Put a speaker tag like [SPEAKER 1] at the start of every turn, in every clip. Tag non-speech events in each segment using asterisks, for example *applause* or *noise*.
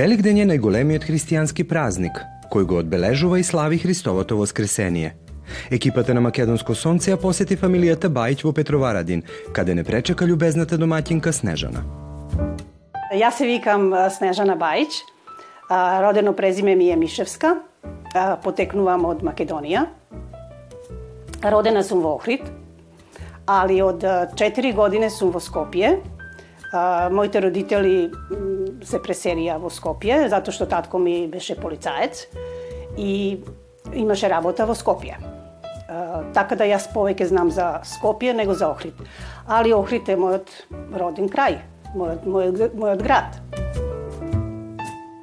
[SPEAKER 1] Великден е најголемиот христијански празник, кој го одбележува и слави Христовото воскресение. Екипата на Македонско сонце ја посети фамилијата Бајќ во Петроварадин, каде не пречека љубезната доматинка Снежана.
[SPEAKER 2] Јас се викам Снежана Бајќ, родено презиме ми е Мишевска, потекнувам од Македонија. Родена сум во Охрид, али од 4 години сум во Скопје. Моите родители се преселија во Скопје, затоа што татко ми беше полицаец и имаше работа во Скопје. Така да јас повеќе знам за Скопје него за Охрид. Али Охрид е мојот роден крај, мојот, мојот, мојот град.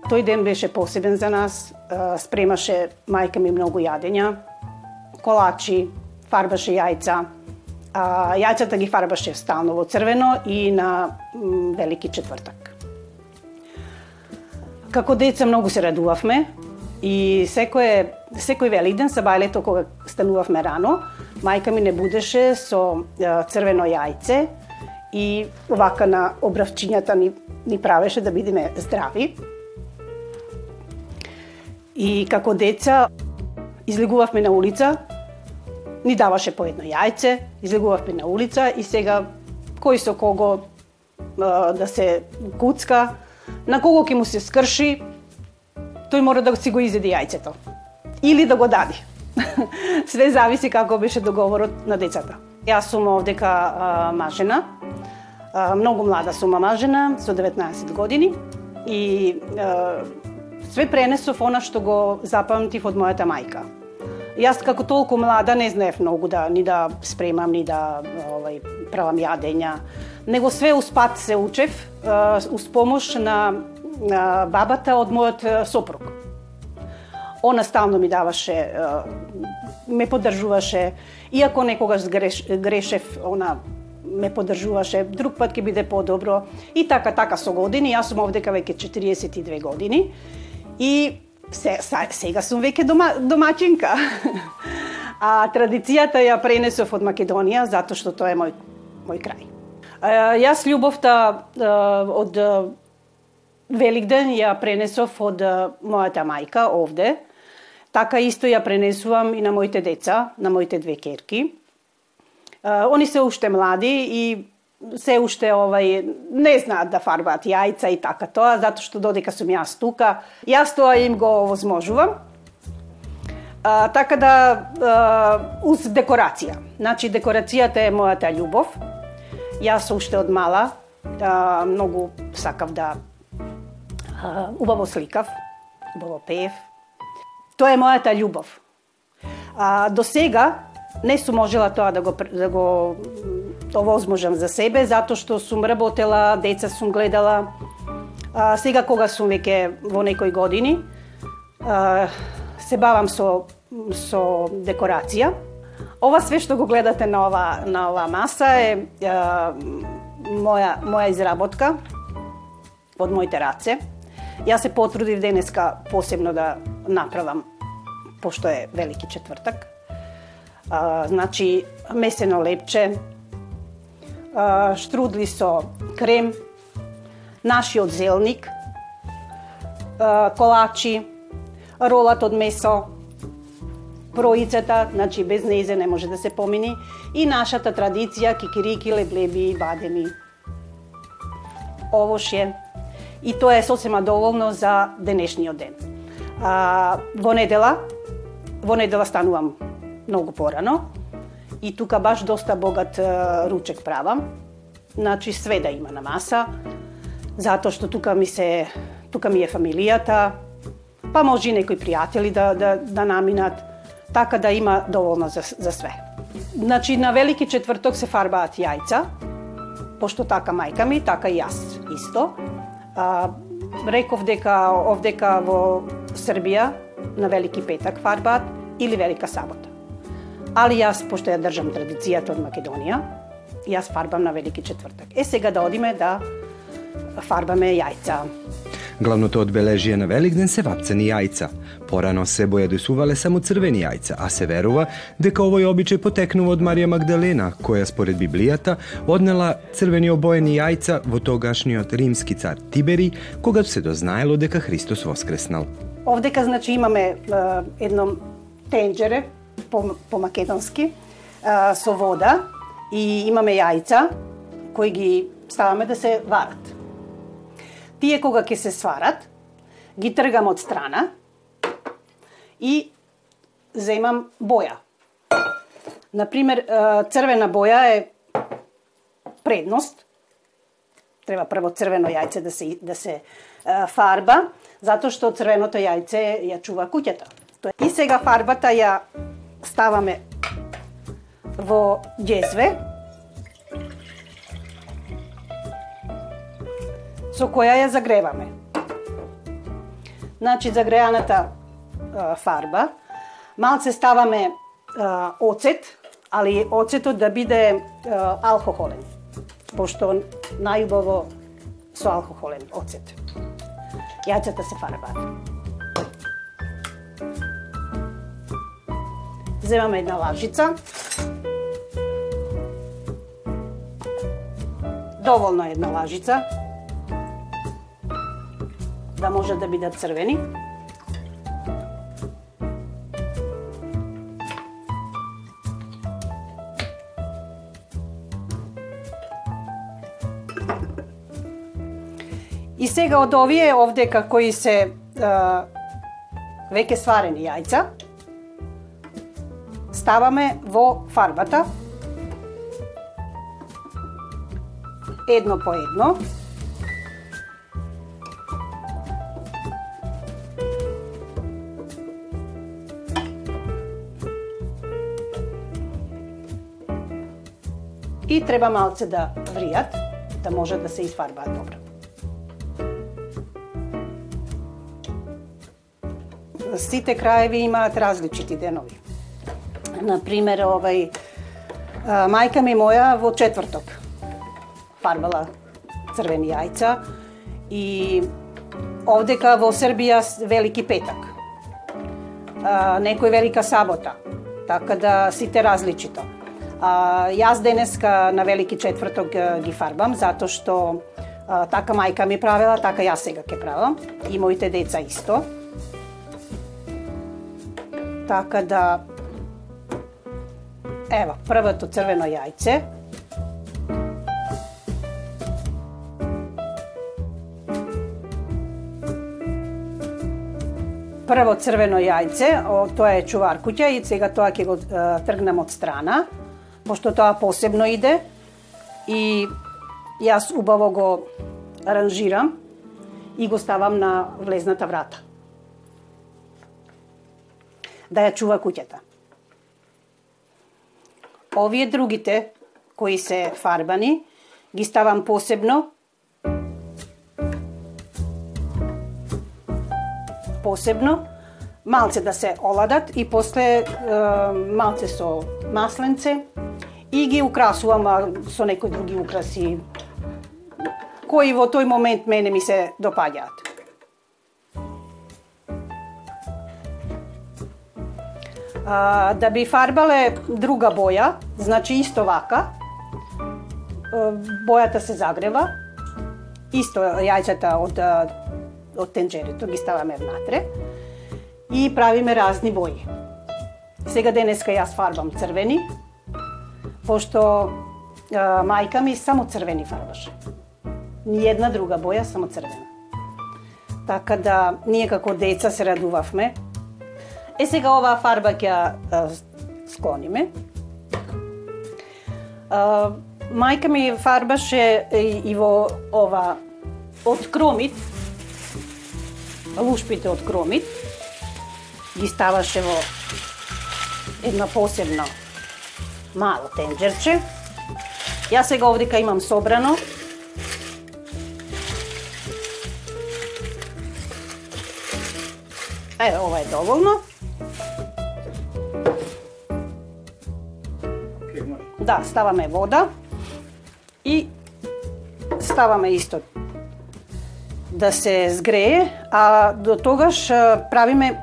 [SPEAKER 2] Тој ден беше посебен за нас, спремаше мајка ми многу јадења, колачи, фарбаше јајца, а, јајцата ги фарбаше стално во црвено и на м, Велики четвртак. Како деца многу се радувавме и секој секој великден се бајлето кога станувавме рано, мајка ми не будеше со црвено јајце и вака на обравчињата ни, ни правеше да бидеме здрави. И како деца излегувавме на улица, ни даваше по едно јајце, излегувавме на улица и сега кој со кого да се куцка, на кого ќе му се скрши, тој мора да си го изеди јајцето. Или да го дади. *laughs* Све зависи како беше договорот на децата. Јас сум овдека а, мажена, а, многу млада сум мажена, со 19 години и а, све пренесов она што го запамтив од мојата мајка. Јас како толку млада не знаев многу да ни да спремам, ни да овај правам јадења, него све успат се учев, уз помош на, на бабата од мојот сопруг. Она стално ми даваше, ме поддржуваше, иако некогаш греш, грешев, она ме поддржуваше, друг пат ќе биде подобро. И така, така со години, јас сум овдека веќе 42 години и се, сега сум веќе дома, домачинка. *laughs* а традицијата ја пренесов од Македонија затоа што тоа е мој мој крај. Јас љубовта од Великден ја пренесов од мојата мајка овде. Така исто ја пренесувам и на моите деца, на моите две керки. Они се уште млади и се уште овај не знаат да фарбаат јајца и така тоа, затоа што додека сум јас тука, јас тоа им го овозможувам. А, така да а, уз декорација. Значи декорацијата е мојата љубов. Јас уште од мала а, многу сакав да а, убаво сликав, убаво пеев. Тоа е мојата љубов. А, до сега не сум можела тоа да го да го да овозможам за себе, затоа што сум работела, деца сум гледала. А, сега кога сум веќе во некои години, а, се бавам со, со декорација. Ова све што го гледате на ова, на ова маса е, е моја, моја изработка од моите раце. Јас се потрудив денеска посебно да направам, пошто е Велики четвртак. А, значи, месено лепче, штрудли со крем, нашиот зелник, колачи, ролат од месо, проицата, значи без незе не може да се помини, и нашата традиција кикирики, леблеби, и бадеми, овошје. И тоа е сосема доволно за денешниот ден. А, во недела, во недела станувам многу порано, И тука баш доста богат ручек правам. Значи све да има на маса, затоа што тука ми се тука ми е фамилијата, па може и некои пријатели да, да, да наминат, така да има доволно за, за све. Значи, на Велики четврток се фарбаат јајца, пошто така мајка ми, така и јас исто. А, реков дека овдека во Србија на Велики петак фарбаат или Велика сабота. Али јас, пошто ја држам традицијата од Македонија, јас фарбам на Велики четвртак. Е, сега да одиме да фарбаме јајца.
[SPEAKER 1] Главното одбележие на Великден се вапцани јајца. Порано се бојадесувале само црвени јајца, а се верува дека овој обичај потекнува од Марија Магдалена, која според Библијата однела црвени обоени јајца во тогашниот римски цар Тибери, кога се дознаело дека Христос воскреснал.
[SPEAKER 2] Овдека значи имаме е, едно тенџере по, по македонски е, со вода и имаме јајца кои ги ставаме да се варат. Тие кога ќе се сварат, ги тргам од страна и земам боја. Например, црвена боја е предност. Треба прво црвено јајце да се да се фарба, затоа што црвеното јајце ја чува куќата. И сега фарбата ја ставаме во ѓезве, со која ја загреваме. Значи, загреаната а, фарба, малце ставаме а, оцет, али оцетот да биде а, алкохолен, пошто најубаво со алкохолен оцет. Јајцата се фарбаат. Земаме една лажица. Доволно една лажица да може да бидат црвени. И сега од овие овдека кои се а, веќе сварени јајца, ставаме во фарбата едно по едно. И треба малце да вријат, да може да се изфарбаат добро. Сите краеви имаат различити денови. Например, овај мајка ми моја во четврток фарбала црвени јајца и овдека во Србија велики петак. Некој велика сабота. Така да сите различито. А, јас денеска на Велики четврток ги фарбам, затоа што а, така мајка ми правела, така јас сега ќе правам. И моите деца исто. Така да... ева првото црвено јајце. Прво црвено јајце, о, тоа е чувар куќа и сега тоа ќе го тргнам од страна пошто тоа посебно иде и јас убаво го аранжирам и го ставам на влезната врата. Да ја чува куќата. Овие другите, кои се фарбани, ги ставам посебно посебно, малце да се оладат и после е, малце со масленце и ги украсувам со некои други украси кои во тој момент мене ми се допаѓаат. А, да би фарбале друга боја, значи исто вака, бојата се загрева, исто јајцата од, од тенџерето ги ставаме внатре и правиме разни бои. Сега денеска јас фарбам црвени, пошто а, мајка ми само црвени фарбаше. Ни една друга боја, само црвена. Така да ние како деца се радувавме. Е сега оваа фарба ќе склониме. А, мајка ми фарбаше и, и во ова од кромит, лушпите од кромит, ги ставаше во една посебно мало тенџерче. Јас сега овдека имам собрано. е ова е доволно. Да, ставаме вода и ставаме исто да се згрее, а до тогаш правиме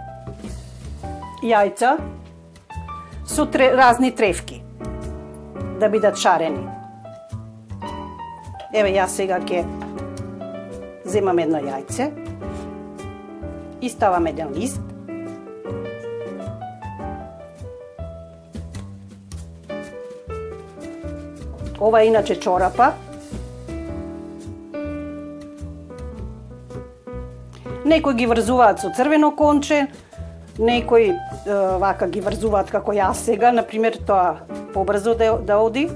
[SPEAKER 2] јајца со тре, разни тревки да бидат шарени. Еве јас сега ќе земам едно јајце и ставам еден лист. Ова е иначе чорапа. Некои ги врзуваат со црвено конче, некои е, вака ги врзуваат како јас сега, на пример тоа побрзо да, да оди.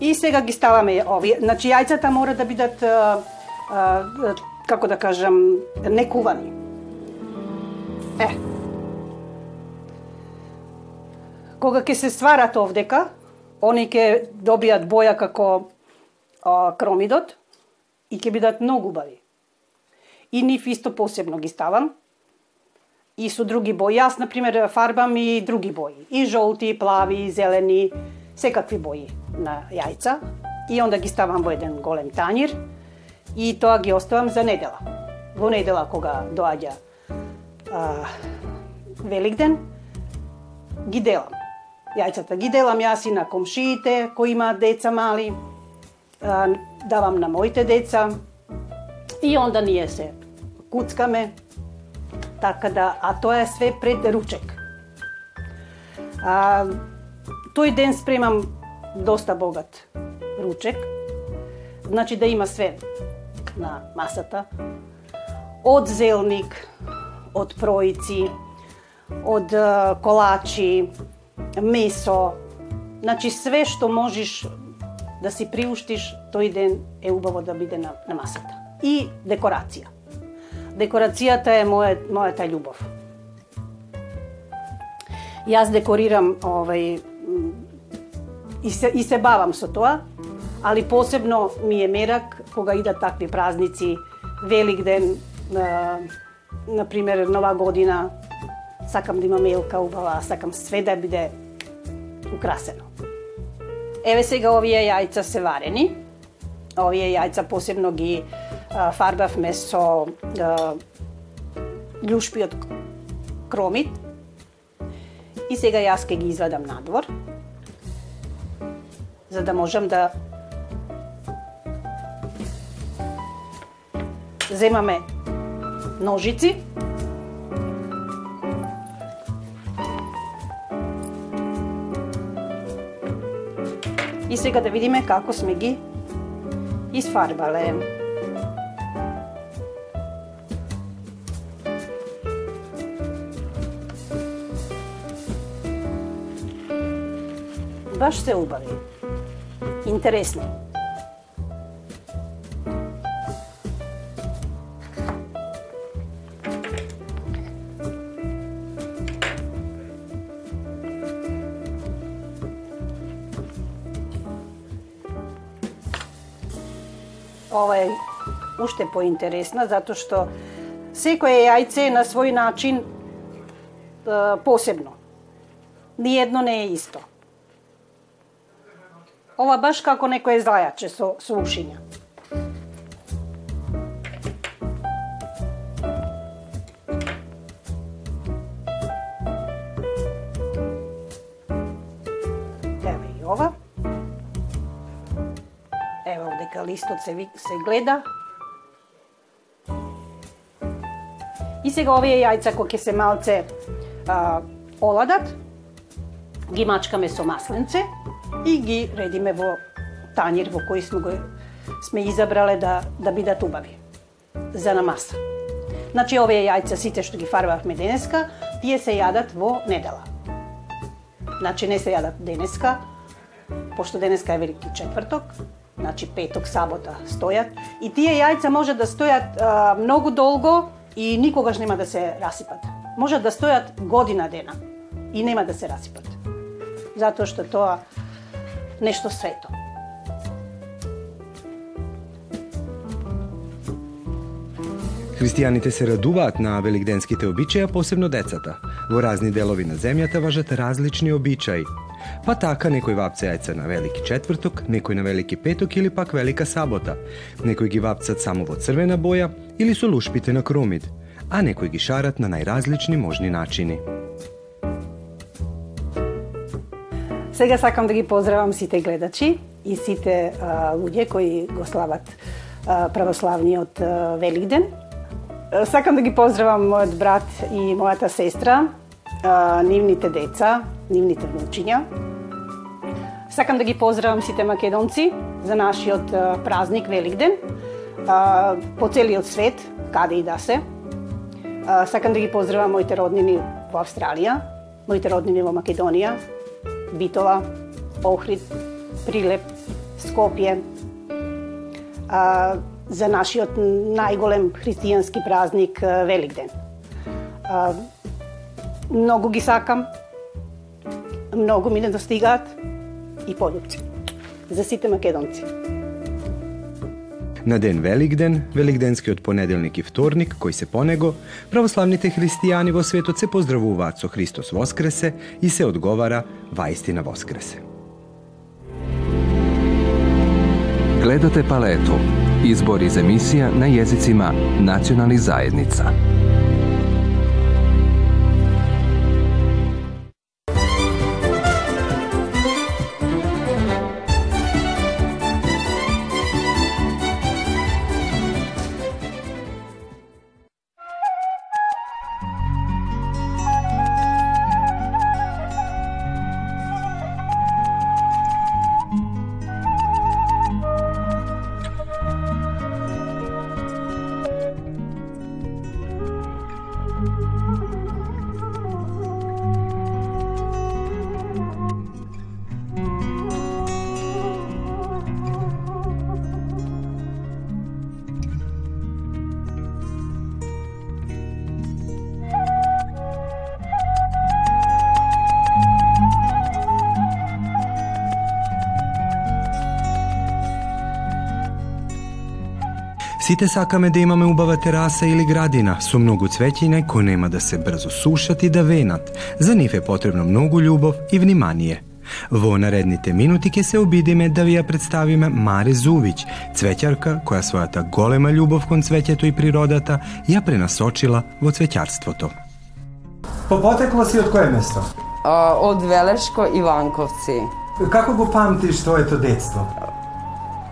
[SPEAKER 2] И сега ги ставаме овие. Значи јајцата мора да бидат а, а, како да кажам некувани. Е. Кога ќе се сварат овдека, они ќе добијат боја како а, кромидот и ќе бидат многу убави. И нив исто посебно ги ставам. И со други бои. Јас, например, фарбам и други бои. И жолти, и плави, и зелени, секакви бои на јајца и онда ги ставам во еден голем тањир и тоа ги оставам за недела. Во недела кога доаѓа а, Великден, ги делам. Јајцата ги делам јас и на комшиите кои имаат деца мали, а, давам на моите деца и онда ние се куцкаме, така да, а тоа е све пред ручек. А, тој ден спремам доста богат ручек. Значи да има све на масата. Од зелник, од проици, од колачи, месо, значи све што можеш да си приуштиш, тој ден е убаво да биде на, на масата. И декорација. Декорацијата е моје, мојата љубов. Јас декорирам овај и се, и се бавам со тоа, али посебно ми е мерак кога идат такви празници, Великден, на, на пример Нова година, сакам да имам елка убава, сакам све да биде украсено. Еве сега овие јајца се варени. Овие јајца посебно ги а, фарбавме со а, кромит. И сега јас ке ги извадам надвор за да можам да земаме ножици И сега да видиме како сме ги изфарбале. Баш се убави интересни. Ова е уште поинтересна, затоа што секое јајце е на свој начин посебно. Ниедно не е исто. Ова баш како некој зајаче со, со ушиња. Еве и ова. Еве овдека листот се, се гледа. И сега овие јајца кои ќе се малце а, оладат, ги мачкаме со масленце И ги редиме во танир во кој сме го сме изабрале да да бидат убави за на маса. Значи овие јајца сите што ги фарбавме денеска, тие се јадат во недела. Значи не се јадат денеска, пошто денеска е велики четврток, значи петок, сабота стојат и тие јајца може да стојат а, многу долго и никогаш нема да се расипат. Може да стојат година дена и нема да се расипат. Затоа што тоа нешто свето.
[SPEAKER 1] Христијаните се радуваат на великденските обичаи, посебно децата. Во разни делови на земјата важат различни обичаи. Па така некој вапца јајца на велики четврток, некој на велики петок или пак велика сабота. Некој ги вапцат само во црвена боја или со лушпите на кромид, а некој ги шарат на најразлични можни начини.
[SPEAKER 2] Сега сакам да ги поздравам сите гледачи и сите а, луѓе кои го слават а, православниот а, Великден. А, сакам да ги поздравам мојот брат и мојата сестра, а, нивните деца, нивните внучиња. Сакам да ги поздравам сите македонци за нашиот а, празник Великден а, по целиот свет, каде и да се. А, сакам да ги поздравам моите роднини во Австралија, моите роднини во Македонија, Битола, Охрид, Прилеп, Скопје, а, за нашиот најголем христијански празник Великден. А, многу ги сакам, многу ми недостигаат и полюбци. За сите македонци.
[SPEAKER 1] На ден Великден, Великденскиот понеделник и вторник, кој се по него, православните христијани во светот се поздравуваат со Христос Воскресе и се одговара Ваистина Воскресе.
[SPEAKER 3] Гледате палету. Избор из емисија на језицима националних заедница.
[SPEAKER 1] Сите сакаме да имаме убава тераса или градина со многу цвеќиња кои нема да се брзо сушат и да венат. За нив е потребно многу љубов и внимание. Во наредните минути ќе се обидиме да ви ја представиме Маре Зувиć, цвеќарка која својата голема љубов кон цвеќето и природата ја пренасочила во цвеќарството.
[SPEAKER 4] По потекло си од кое место?
[SPEAKER 5] А, од Велешко и Ванковци.
[SPEAKER 4] Како го памтиш твоето детство?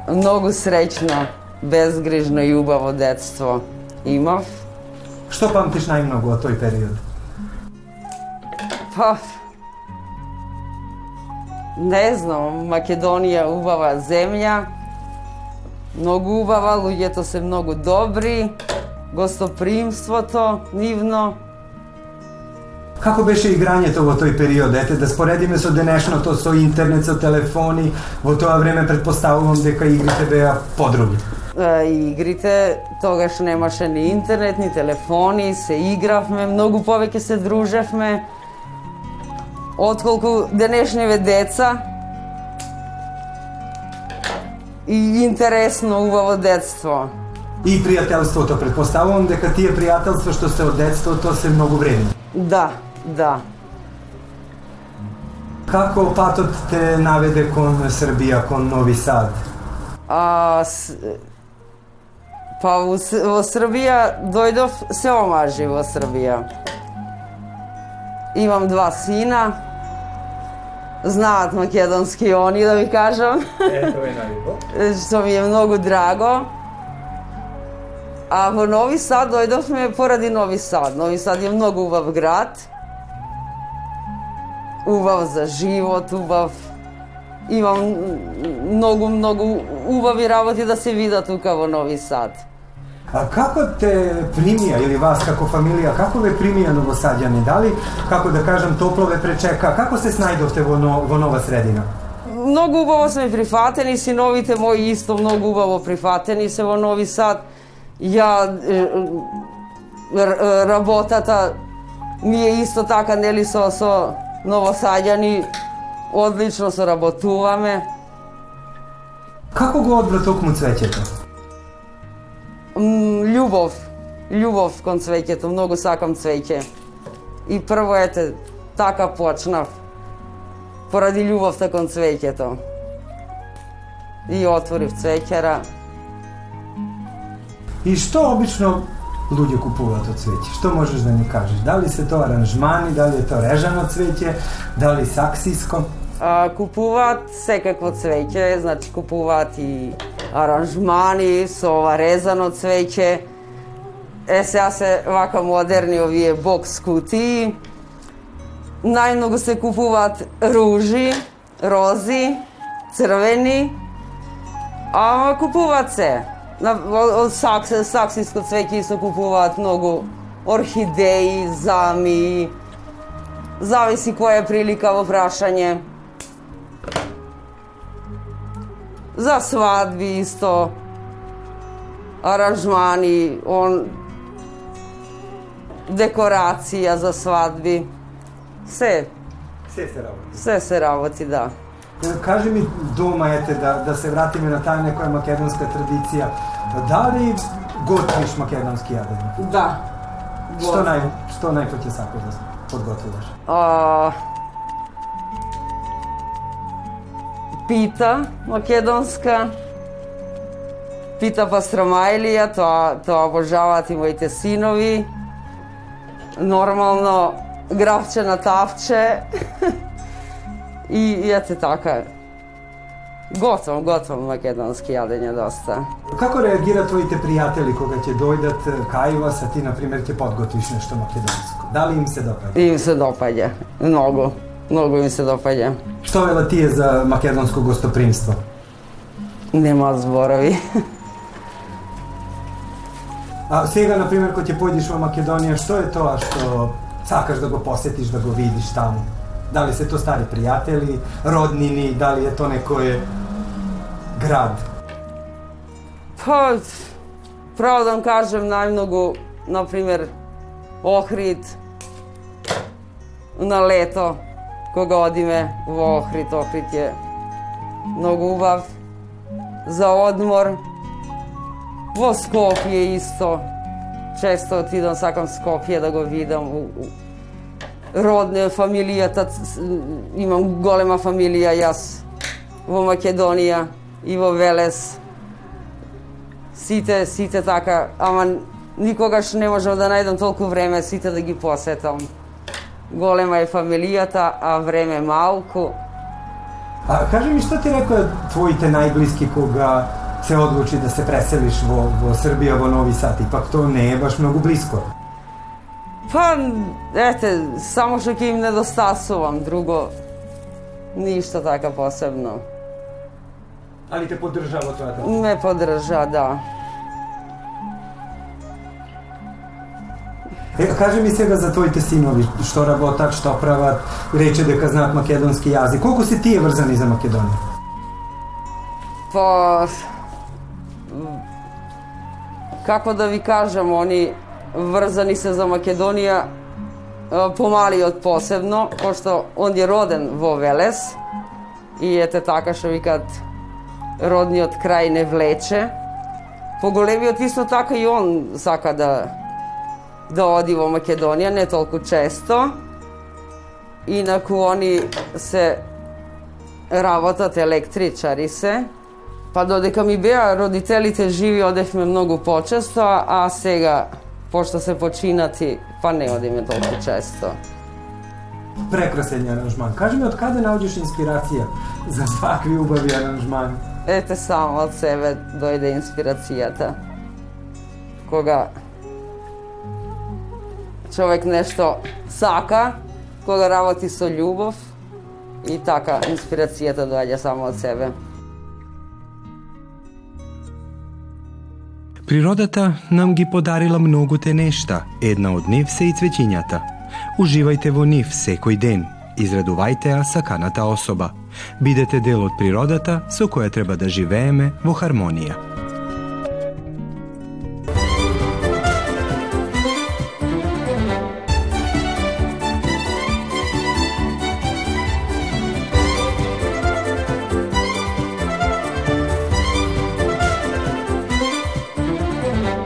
[SPEAKER 5] Многу среќно, Безгрижно и убаво детство имав.
[SPEAKER 4] Што памтиш најмногу од тој период?
[SPEAKER 5] Па, не знам, Македонија убава земја, многу убава, луѓето се многу добри, гостопримството нивно.
[SPEAKER 4] Како беше играњето во тој период? Ете, да споредиме со денешното, со интернет, со телефони, во тоа време предпоставувам дека игрите беа подруги.
[SPEAKER 5] Е, игрите, тогаш немаше ни интернет, ни телефони, се игравме, многу повеќе се дружевме, отколку денешниве деца. И интересно, убаво детство.
[SPEAKER 4] И пријателството, предпоставувам дека тие пријателства што се од детството се многу вредни.
[SPEAKER 5] Да, да.
[SPEAKER 4] Како патот те наведе кон Србија, кон Нови Сад?
[SPEAKER 5] А, с... Па во, С- во Србија дојдов се омажи во Србија. Имам два сина. Знаат македонски они, да ви кажам.
[SPEAKER 4] Ето е најубаво. *laughs*
[SPEAKER 5] што ми е многу драго. А во Нови Сад дојдовме поради Нови Сад. Нови Сад е многу убав град. Убав за живот, убав имам многу многу убави работи да се видат тука во Нови Сад.
[SPEAKER 4] А како те примија или вас како фамилија, како ве примија новосаѓани? Дали, како да кажам, топло ве пречека? Како се снајдовте во, но, во нова средина?
[SPEAKER 5] Многу убаво сме прифатени, синовите мои исто многу убаво прифатени се во Нови Сад. Ја работата ми е исто така нели со со новосаѓани одлично соработуваме.
[SPEAKER 4] Како го одбра токму цвеќето?
[SPEAKER 5] Љубов, љубов кон цвеќето, многу сакам цвеќе. И прво ете така почнав. поради љубовта кон цвеќето. И отворив цвеќара.
[SPEAKER 4] И што обично луѓе купуваат од цвеќе? Што можеш да ни кажеш? Дали се тоа аранжмани, дали е тоа режано цвеќе, дали саксиско?
[SPEAKER 5] А, купуваат секакво цвеќе, значи купуваат и аранжмани со ова резано цвеќе. Е, сега се вака модерни овие бокс кутии. Најмногу се купуваат ружи, рози, црвени, ама купуваат се. На, од сакс, саксиско цвеќе се купуваат многу орхидеи, зами, зависи која е прилика во прашање. За свадби исто, аранжмани, он декорација за свадби. Се,
[SPEAKER 4] Се се работи.
[SPEAKER 5] се се работи, да.
[SPEAKER 4] Кажи ми дома, ете, да, да се вратиме на таа некоја македонска традиција. Дали готвиш македонски јадење?
[SPEAKER 5] Да.
[SPEAKER 4] Што нај што најпоќе сакаш да подготвуваш?
[SPEAKER 5] А, пита македонска, пита пастромајлија, тоа, тоа обожаваат и моите синови. Нормално, гравче на тавче. *laughs* и, и ете така. Готвам, готвам македонски јадење доста.
[SPEAKER 4] Како реагира твоите пријатели кога ќе дојдат е, кај вас, а ти, на пример, ќе подготвиш нешто македонско? Дали им се допаѓа?
[SPEAKER 5] Им се допаѓа, многу. Многу им се допаѓа.
[SPEAKER 4] Што вела тие за македонско гостопримство?
[SPEAKER 5] Нема зборови.
[SPEAKER 4] А сега, на пример, кога ќе појдеш во Македонија, што е тоа што сакаш да го посетиш, да го видиш таму? Дали се тоа стари пријатели, роднини, дали е тоа некој град?
[SPEAKER 5] Па, право да вам кажем, најмногу, например, Охрид, на лето, кога одиме во Охрид, Охрид е многу убав, за одмор, во Скопје исто, често отидам, сакам Скопје да го видам, у, у, родне, фамилијата, имам голема фамилија јас во Македонија и во Велес, сите, сите така, ама никогаш не можам да најдам толку време сите да ги посетам. Голема е фамилијата, а време малку.
[SPEAKER 4] А кажи ми што ти рекоа твоите најблиски кога се одлучи да се преселиш во, во Србија, во Нови Сад? Ипак тоа не е баш многу блиско.
[SPEAKER 5] Па, ете, само што ќе им недостасувам, друго ништо така посебно.
[SPEAKER 4] Али те поддржава тоа?
[SPEAKER 5] Ме поддржа, да.
[SPEAKER 4] Е, кажи ми сега за твоите синови, што работат, што прават, рече дека знаат македонски јазик. Колку се тие врзани за Македонија?
[SPEAKER 5] Па, како да ви кажам, они врзани се за Македонија, помалиот посебно, пошто он е роден во Велес и ете така што викат родниот крај не влече. Поголемиот исто така и он сака да да оди во Македонија, не толку често. Инаку они се работат електричари се. Па додека ми беа родителите живи, одевме многу почесто, а сега, пошто се починати, па не одиме толку често.
[SPEAKER 4] Прекрасен аранжман. Кажи ми од каде наоѓаш инспирација за такви убави аранжмани?
[SPEAKER 5] Ете само од себе дојде инспирацијата. Кога човек нешто сака, кога работи со љубов, и така инспирацијата доаѓа само од себе.
[SPEAKER 1] Природата нам ги подарила многуте нешта, една од нив се и цвеќињата. Уживајте во нив секој ден, израдувајте ја саканата особа. Бидете дел од природата со која треба да живееме во хармонија.